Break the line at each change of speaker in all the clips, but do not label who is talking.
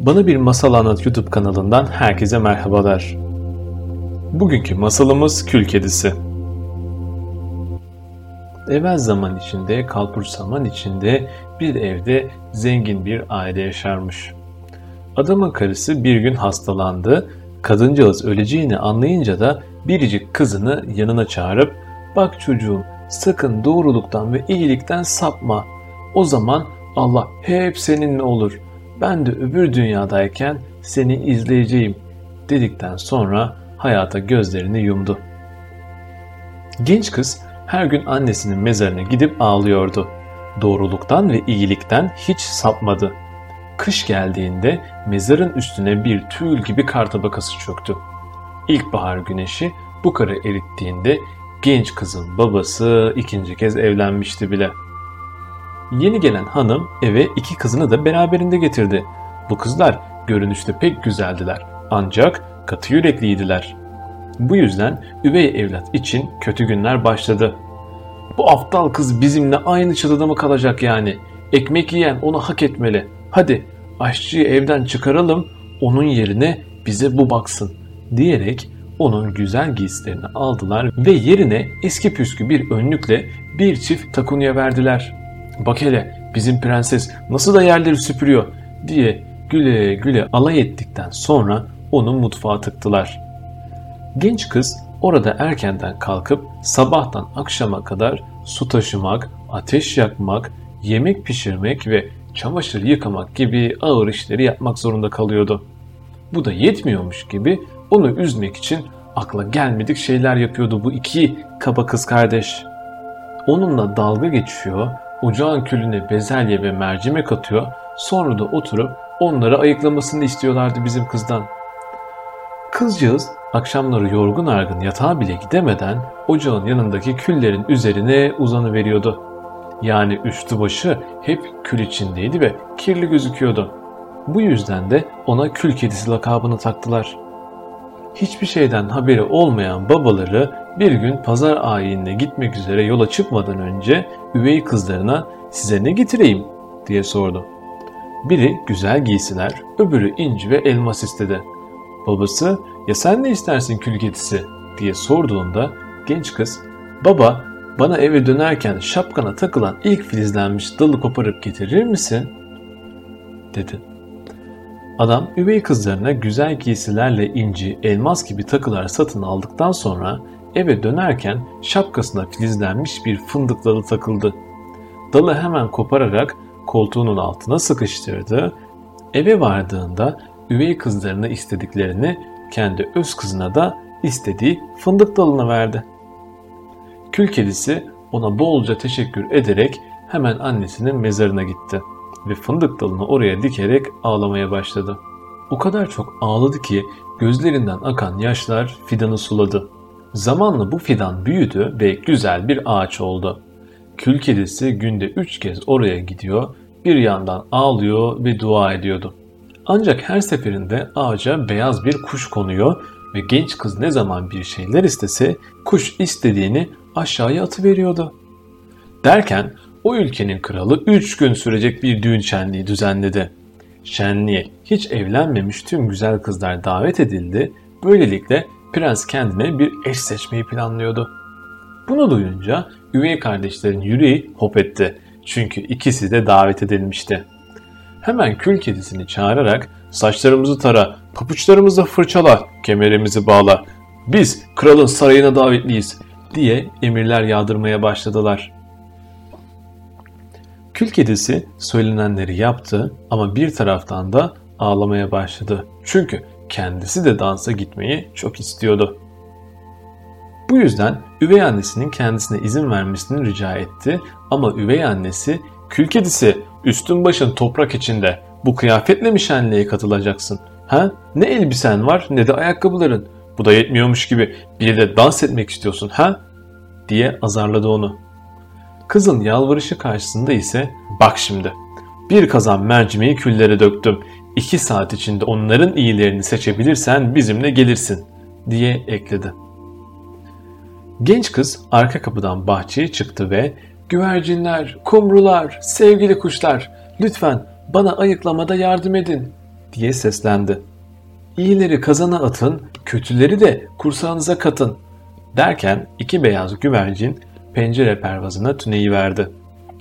Bana Bir Masal Anlat YouTube kanalından herkese merhabalar. Bugünkü masalımız Kül Kedisi. Evvel zaman içinde, kalpur zaman içinde bir evde zengin bir aile yaşarmış. Adamın karısı bir gün hastalandı, kadıncağız öleceğini anlayınca da biricik kızını yanına çağırıp ''Bak çocuğum sakın doğruluktan ve iyilikten sapma. O zaman Allah hep seninle olur.'' Ben de öbür dünyadayken seni izleyeceğim dedikten sonra hayata gözlerini yumdu. Genç kız her gün annesinin mezarına gidip ağlıyordu. Doğruluktan ve iyilikten hiç sapmadı. Kış geldiğinde mezarın üstüne bir tül gibi kar tabakası çöktü. İlkbahar güneşi bu karı erittiğinde genç kızın babası ikinci kez evlenmişti bile.'' Yeni gelen hanım eve iki kızını da beraberinde getirdi. Bu kızlar görünüşte pek güzeldiler ancak katı yürekliydiler. Bu yüzden üvey evlat için kötü günler başladı. Bu aptal kız bizimle aynı çatıda mı kalacak yani? Ekmek yiyen onu hak etmeli. Hadi aşçıyı evden çıkaralım onun yerine bize bu baksın diyerek onun güzel giysilerini aldılar ve yerine eski püskü bir önlükle bir çift takunya verdiler. Bak hele bizim prenses nasıl da yerleri süpürüyor diye güle güle alay ettikten sonra onu mutfağa tıktılar. Genç kız orada erkenden kalkıp sabahtan akşama kadar su taşımak, ateş yakmak, yemek pişirmek ve çamaşır yıkamak gibi ağır işleri yapmak zorunda kalıyordu. Bu da yetmiyormuş gibi onu üzmek için akla gelmedik şeyler yapıyordu bu iki kaba kız kardeş. Onunla dalga geçiyor, ocağın külüne bezelye ve mercimek atıyor. Sonra da oturup onları ayıklamasını istiyorlardı bizim kızdan. Kızcağız akşamları yorgun argın yatağa bile gidemeden ocağın yanındaki küllerin üzerine uzanı veriyordu. Yani üstü başı hep kül içindeydi ve kirli gözüküyordu. Bu yüzden de ona kül kedisi lakabını taktılar. Hiçbir şeyden haberi olmayan babaları bir gün pazar ayinine gitmek üzere yola çıkmadan önce üvey kızlarına size ne getireyim diye sordu. Biri güzel giysiler, öbürü inci ve elmas istedi. Babası ya sen ne istersin kül kedisi diye sorduğunda genç kız baba bana eve dönerken şapkana takılan ilk filizlenmiş dalı koparıp getirir misin? dedi. Adam üvey kızlarına güzel giysilerle inci, elmas gibi takılar satın aldıktan sonra eve dönerken şapkasına filizlenmiş bir fındık dalı takıldı. Dalı hemen kopararak koltuğunun altına sıkıştırdı. Eve vardığında üvey kızlarına istediklerini kendi öz kızına da istediği fındık dalını verdi. Kül kedisi ona bolca teşekkür ederek hemen annesinin mezarına gitti ve fındık dalını oraya dikerek ağlamaya başladı. O kadar çok ağladı ki gözlerinden akan yaşlar fidanı suladı. Zamanla bu fidan büyüdü ve güzel bir ağaç oldu. Kül kedisi günde üç kez oraya gidiyor, bir yandan ağlıyor ve dua ediyordu. Ancak her seferinde ağaca beyaz bir kuş konuyor ve genç kız ne zaman bir şeyler istese kuş istediğini aşağıya atıveriyordu. Derken o ülkenin kralı 3 gün sürecek bir düğün şenliği düzenledi. Şenliğe hiç evlenmemiş tüm güzel kızlar davet edildi. Böylelikle prens kendine bir eş seçmeyi planlıyordu. Bunu duyunca üvey kardeşlerin yüreği hop etti. Çünkü ikisi de davet edilmişti. Hemen kül kedisini çağırarak saçlarımızı tara, papuçlarımızı fırçala, kemerimizi bağla. Biz kralın sarayına davetliyiz diye emirler yağdırmaya başladılar. Kül kedisi söylenenleri yaptı ama bir taraftan da ağlamaya başladı. Çünkü kendisi de dansa gitmeyi çok istiyordu. Bu yüzden üvey annesinin kendisine izin vermesini rica etti ama üvey annesi kül kedisi üstün başın toprak içinde bu kıyafetle mi şenliğe katılacaksın? Ha? Ne elbisen var ne de ayakkabıların. Bu da yetmiyormuş gibi bir de dans etmek istiyorsun ha? diye azarladı onu. Kızın yalvarışı karşısında ise bak şimdi bir kazan mercimeği küllere döktüm. İki saat içinde onların iyilerini seçebilirsen bizimle gelirsin diye ekledi. Genç kız arka kapıdan bahçeye çıktı ve güvercinler, kumrular, sevgili kuşlar lütfen bana ayıklamada yardım edin diye seslendi. İyileri kazana atın, kötüleri de kursağınıza katın derken iki beyaz güvercin pencere pervazına tüneyi verdi.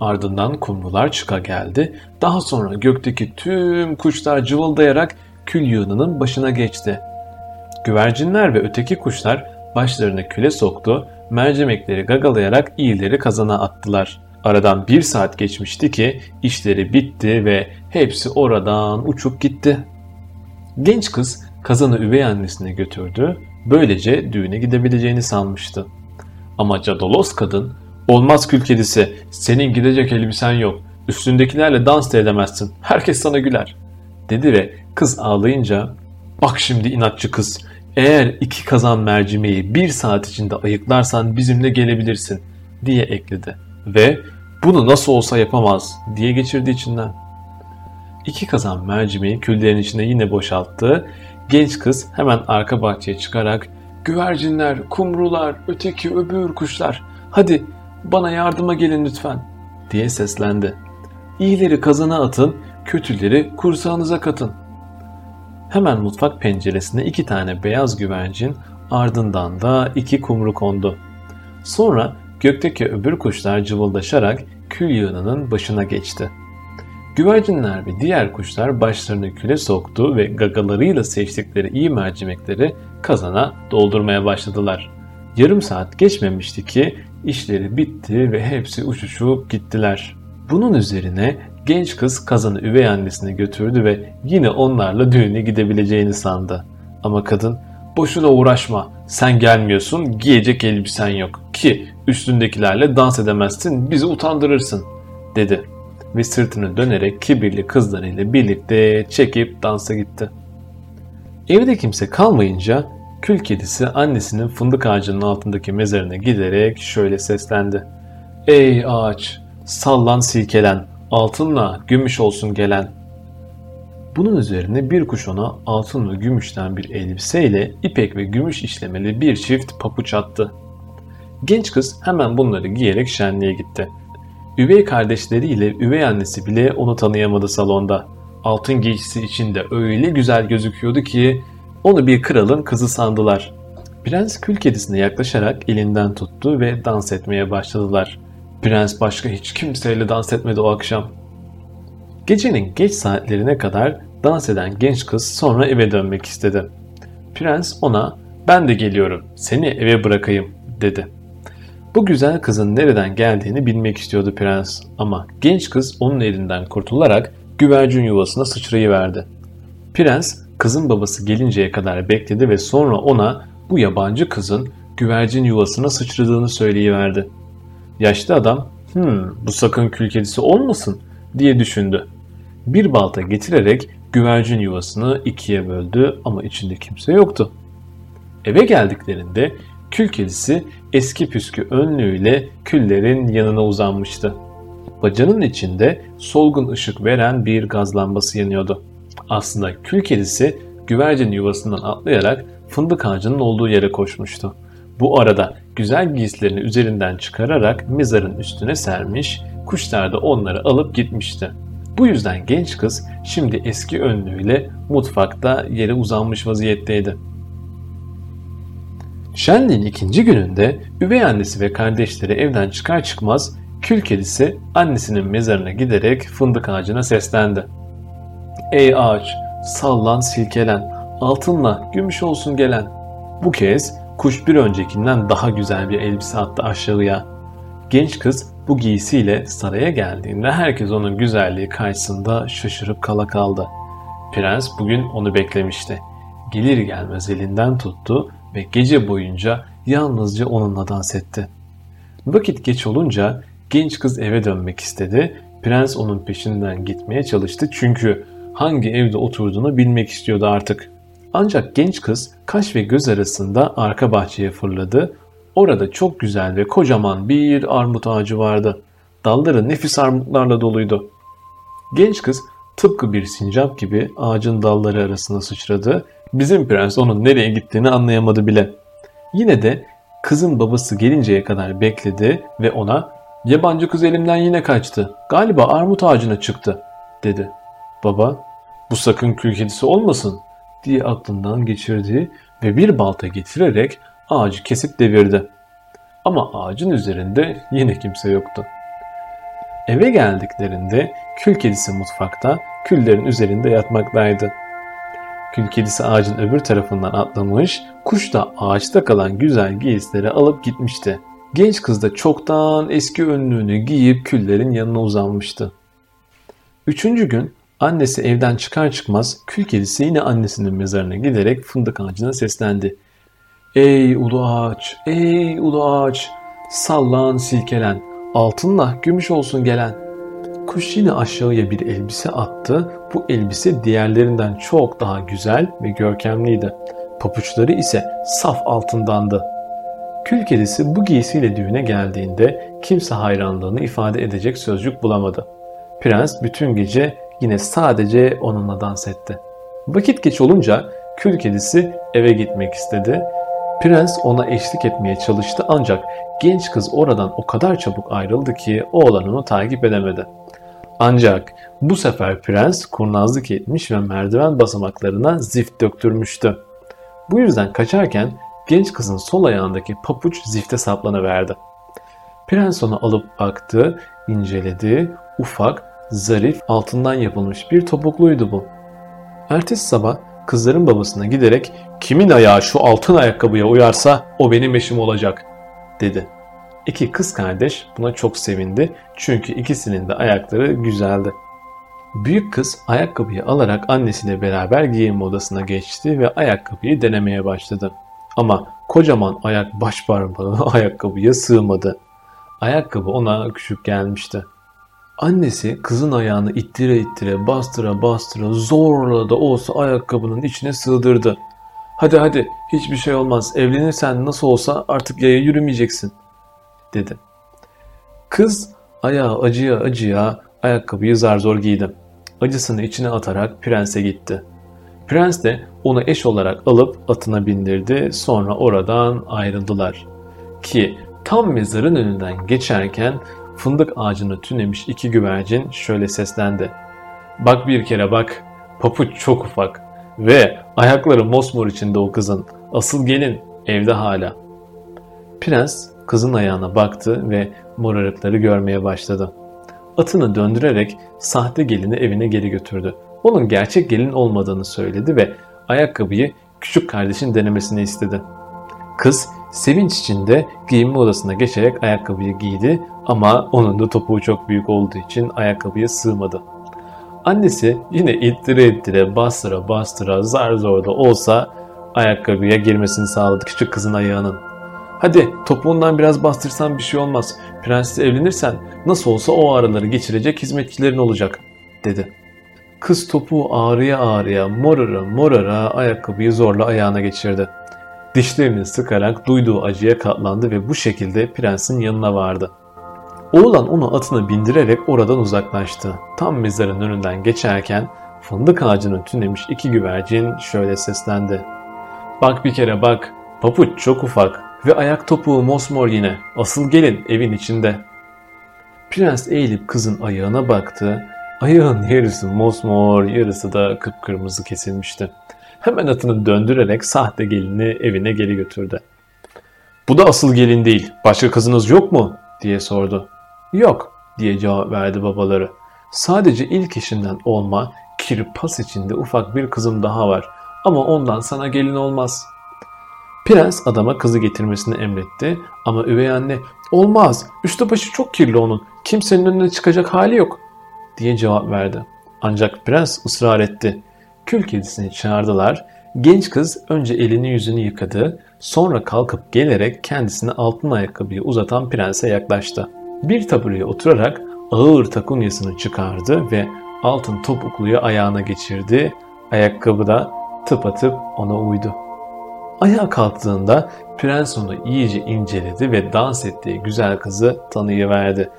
Ardından kumrular çıka geldi. Daha sonra gökteki tüm kuşlar cıvıldayarak kül yığınının başına geçti. Güvercinler ve öteki kuşlar başlarını küle soktu, mercimekleri gagalayarak iyileri kazana attılar. Aradan bir saat geçmişti ki işleri bitti ve hepsi oradan uçup gitti. Genç kız kazanı üvey annesine götürdü, böylece düğüne gidebileceğini sanmıştı. Ama Cadalos kadın, olmaz kül kedisi, senin gidecek elbisen yok, üstündekilerle dans da edemezsin, herkes sana güler, dedi ve kız ağlayınca, bak şimdi inatçı kız, eğer iki kazan mercimeği bir saat içinde ayıklarsan bizimle gelebilirsin diye ekledi. Ve bunu nasıl olsa yapamaz diye geçirdi içinden. İki kazan mercimeği küllerin içine yine boşalttı. Genç kız hemen arka bahçeye çıkarak güvercinler, kumrular, öteki öbür kuşlar hadi bana yardıma gelin lütfen diye seslendi. İyileri kazana atın, kötüleri kursağınıza katın. Hemen mutfak penceresine iki tane beyaz güvercin ardından da iki kumru kondu. Sonra gökteki öbür kuşlar cıvıldaşarak kül yığınının başına geçti. Güvercinler ve diğer kuşlar başlarını küle soktu ve gagalarıyla seçtikleri iyi mercimekleri kazana doldurmaya başladılar. Yarım saat geçmemişti ki işleri bitti ve hepsi uçuşup gittiler. Bunun üzerine genç kız kazanı üvey annesine götürdü ve yine onlarla düğüne gidebileceğini sandı. Ama kadın boşuna uğraşma sen gelmiyorsun giyecek elbisen yok ki üstündekilerle dans edemezsin bizi utandırırsın dedi ve sırtını dönerek kibirli kızlarıyla birlikte çekip dansa gitti. Evde kimse kalmayınca kül kedisi annesinin fındık ağacının altındaki mezarına giderek şöyle seslendi. Ey ağaç sallan silkelen altınla gümüş olsun gelen. Bunun üzerine bir kuş ona altın ve gümüşten bir elbiseyle ipek ve gümüş işlemeli bir çift papuç attı. Genç kız hemen bunları giyerek şenliğe gitti. Üvey kardeşleriyle üvey annesi bile onu tanıyamadı salonda. Altın giysisi içinde öyle güzel gözüküyordu ki onu bir kralın kızı sandılar. Prens kül kedisine yaklaşarak elinden tuttu ve dans etmeye başladılar. Prens başka hiç kimseyle dans etmedi o akşam. Gecenin geç saatlerine kadar dans eden genç kız sonra eve dönmek istedi. Prens ona ben de geliyorum seni eve bırakayım dedi. Bu güzel kızın nereden geldiğini bilmek istiyordu prens ama genç kız onun elinden kurtularak güvercin yuvasına sıçrayıverdi. Prens kızın babası gelinceye kadar bekledi ve sonra ona bu yabancı kızın güvercin yuvasına sıçradığını söyleyiverdi. Yaşlı adam hmm, bu sakın kül kedisi olmasın diye düşündü. Bir balta getirerek güvercin yuvasını ikiye böldü ama içinde kimse yoktu. Eve geldiklerinde kül kedisi eski püskü önlüğüyle küllerin yanına uzanmıştı. Bacanın içinde solgun ışık veren bir gaz lambası yanıyordu. Aslında kül kedisi güvercin yuvasından atlayarak fındık ağacının olduğu yere koşmuştu. Bu arada güzel giysilerini üzerinden çıkararak mezarın üstüne sermiş, kuşlar da onları alıp gitmişti. Bu yüzden genç kız şimdi eski önlüğüyle mutfakta yere uzanmış vaziyetteydi. Şenliğin ikinci gününde üvey annesi ve kardeşleri evden çıkar çıkmaz kül kedisi annesinin mezarına giderek fındık ağacına seslendi. Ey ağaç sallan silkelen altınla gümüş olsun gelen. Bu kez kuş bir öncekinden daha güzel bir elbise attı aşağıya. Genç kız bu giysiyle saraya geldiğinde herkes onun güzelliği karşısında şaşırıp kala kaldı. Prens bugün onu beklemişti. Gelir gelmez elinden tuttu ve gece boyunca yalnızca onunla dans etti. Vakit geç olunca genç kız eve dönmek istedi. Prens onun peşinden gitmeye çalıştı çünkü hangi evde oturduğunu bilmek istiyordu artık. Ancak genç kız kaş ve göz arasında arka bahçeye fırladı. Orada çok güzel ve kocaman bir armut ağacı vardı. Dalları nefis armutlarla doluydu. Genç kız tıpkı bir sincap gibi ağacın dalları arasına sıçradı. Bizim prens onun nereye gittiğini anlayamadı bile. Yine de kızın babası gelinceye kadar bekledi ve ona yabancı kız elimden yine kaçtı. Galiba armut ağacına çıktı dedi. Baba bu sakın kül kedisi olmasın diye aklından geçirdi ve bir balta getirerek ağacı kesip devirdi. Ama ağacın üzerinde yine kimse yoktu. Eve geldiklerinde kül kedisi mutfakta küllerin üzerinde yatmaktaydı. Kül kedisi ağacın öbür tarafından atlamış, kuş da ağaçta kalan güzel giysileri alıp gitmişti. Genç kız da çoktan eski önlüğünü giyip küllerin yanına uzanmıştı. Üçüncü gün annesi evden çıkar çıkmaz kül kedisi yine annesinin mezarına giderek fındık ağacına seslendi. Ey ulu ağaç, ey ulu ağaç, sallan silkelen, altınla gümüş olsun gelen. Kuş yine aşağıya bir elbise attı. Bu elbise diğerlerinden çok daha güzel ve görkemliydi. Papuçları ise saf altındandı. Kül kedisi bu giysiyle düğüne geldiğinde kimse hayranlığını ifade edecek sözcük bulamadı. Prens bütün gece yine sadece onunla dans etti. Vakit geç olunca kül kedisi eve gitmek istedi. Prens ona eşlik etmeye çalıştı ancak genç kız oradan o kadar çabuk ayrıldı ki oğlan onu takip edemedi. Ancak bu sefer prens kurnazlık etmiş ve merdiven basamaklarına zift döktürmüştü. Bu yüzden kaçarken genç kızın sol ayağındaki papuç zifte saplanıverdi. Prens onu alıp baktı, inceledi, ufak, zarif, altından yapılmış bir topukluydu bu. Ertesi sabah kızların babasına giderek kimin ayağı şu altın ayakkabıya uyarsa o benim eşim olacak dedi. İki kız kardeş buna çok sevindi çünkü ikisinin de ayakları güzeldi. Büyük kız ayakkabıyı alarak annesiyle beraber giyinme odasına geçti ve ayakkabıyı denemeye başladı. Ama kocaman ayak baş parmağı ayakkabıya sığmadı. Ayakkabı ona küçük gelmişti. Annesi kızın ayağını ittire ittire bastıra bastıra zorla da olsa ayakkabının içine sığdırdı. Hadi hadi hiçbir şey olmaz evlenirsen nasıl olsa artık yaya yürümeyeceksin dedi. Kız ayağı acıya acıya ayakkabıyı zar zor giydi. Acısını içine atarak prense gitti. Prens de onu eş olarak alıp atına bindirdi sonra oradan ayrıldılar. Ki tam mezarın önünden geçerken fındık ağacını tünemiş iki güvercin şöyle seslendi. Bak bir kere bak, papuç çok ufak ve ayakları mosmor içinde o kızın. Asıl gelin evde hala. Prens kızın ayağına baktı ve morarıkları görmeye başladı. Atını döndürerek sahte gelini evine geri götürdü. Onun gerçek gelin olmadığını söyledi ve ayakkabıyı küçük kardeşin denemesini istedi. Kız sevinç içinde giyinme odasına geçerek ayakkabıyı giydi ama onun da topuğu çok büyük olduğu için ayakkabıya sığmadı. Annesi yine ittire ittire bastıra bastıra zar zor da olsa ayakkabıya girmesini sağladı küçük kızın ayağının. Hadi topuğundan biraz bastırsan bir şey olmaz. Prensle evlenirsen nasıl olsa o araları geçirecek hizmetçilerin olacak dedi. Kız topuğu ağrıya ağrıya morara morara ayakkabıyı zorla ayağına geçirdi. Dişlerini sıkarak duyduğu acıya katlandı ve bu şekilde prensin yanına vardı. Oğlan onu atına bindirerek oradan uzaklaştı. Tam mezarın önünden geçerken fındık ağacını tünemiş iki güvercin şöyle seslendi. Bak bir kere bak, papuç çok ufak ve ayak topuğu mosmor yine. Asıl gelin evin içinde. Prens eğilip kızın ayağına baktı. Ayağın yarısı mosmor, yarısı da kıpkırmızı kesilmişti. Hemen atını döndürerek sahte gelini evine geri götürdü. Bu da asıl gelin değil. Başka kızınız yok mu? diye sordu. Yok diye cevap verdi babaları. Sadece ilk eşinden olma, kirpas içinde ufak bir kızım daha var. Ama ondan sana gelin olmaz. Prens adama kızı getirmesini emretti ama üvey anne olmaz üstü başı çok kirli onun kimsenin önüne çıkacak hali yok diye cevap verdi. Ancak prens ısrar etti. Kül kedisini çağırdılar. Genç kız önce elini yüzünü yıkadı. Sonra kalkıp gelerek kendisine altın ayakkabıyı uzatan prense yaklaştı. Bir tabureye oturarak ağır takunyasını çıkardı ve altın topukluyu ayağına geçirdi. Ayakkabı da tıpatıp ona uydu. Ayağa kalktığında prens onu iyice inceledi ve dans ettiği güzel kızı tanıyıverdi.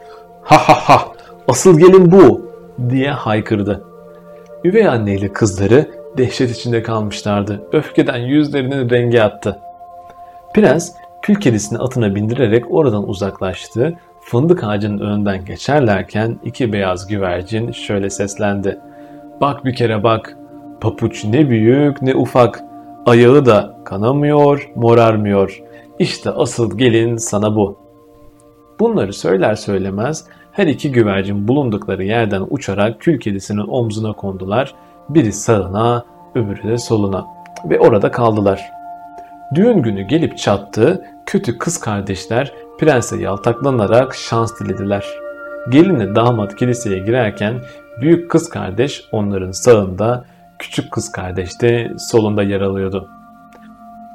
Ha ha ha asıl gelin bu diye haykırdı. Üvey anne ile kızları dehşet içinde kalmışlardı. Öfkeden yüzlerinin rengi attı. Prens kül kedisini atına bindirerek oradan uzaklaştı. Fındık ağacının önünden geçerlerken iki beyaz güvercin şöyle seslendi. Bak bir kere bak, Papuç ne büyük ne ufak. Ayağı da kanamıyor, morarmıyor. İşte asıl gelin sana bu. Bunları söyler söylemez her iki güvercin bulundukları yerden uçarak kül kedisinin omzuna kondular. Biri sağına, öbürü de soluna ve orada kaldılar. Düğün günü gelip çattı, kötü kız kardeşler prense yaltaklanarak şans dilediler. Gelinle damat kiliseye girerken büyük kız kardeş onların sağında, küçük kız kardeş de solunda yer alıyordu.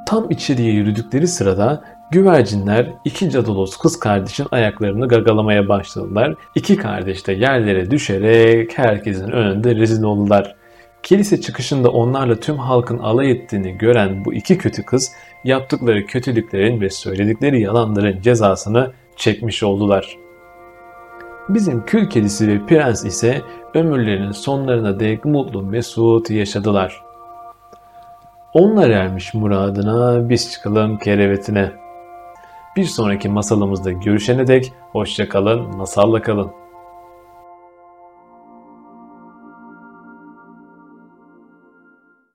Tam içeriye yürüdükleri sırada güvercinler iki cadılos kız kardeşin ayaklarını gagalamaya başladılar. İki kardeş de yerlere düşerek herkesin önünde rezil oldular. Kilise çıkışında onlarla tüm halkın alay ettiğini gören bu iki kötü kız yaptıkları kötülüklerin ve söyledikleri yalanların cezasını çekmiş oldular. Bizim kül kedisi ve prens ise ömürlerinin sonlarına dek mutlu mesut yaşadılar. Onlar ermiş muradına, biz çıkalım kerevetine. Bir sonraki masalımızda görüşene dek hoşça kalın, masalla kalın.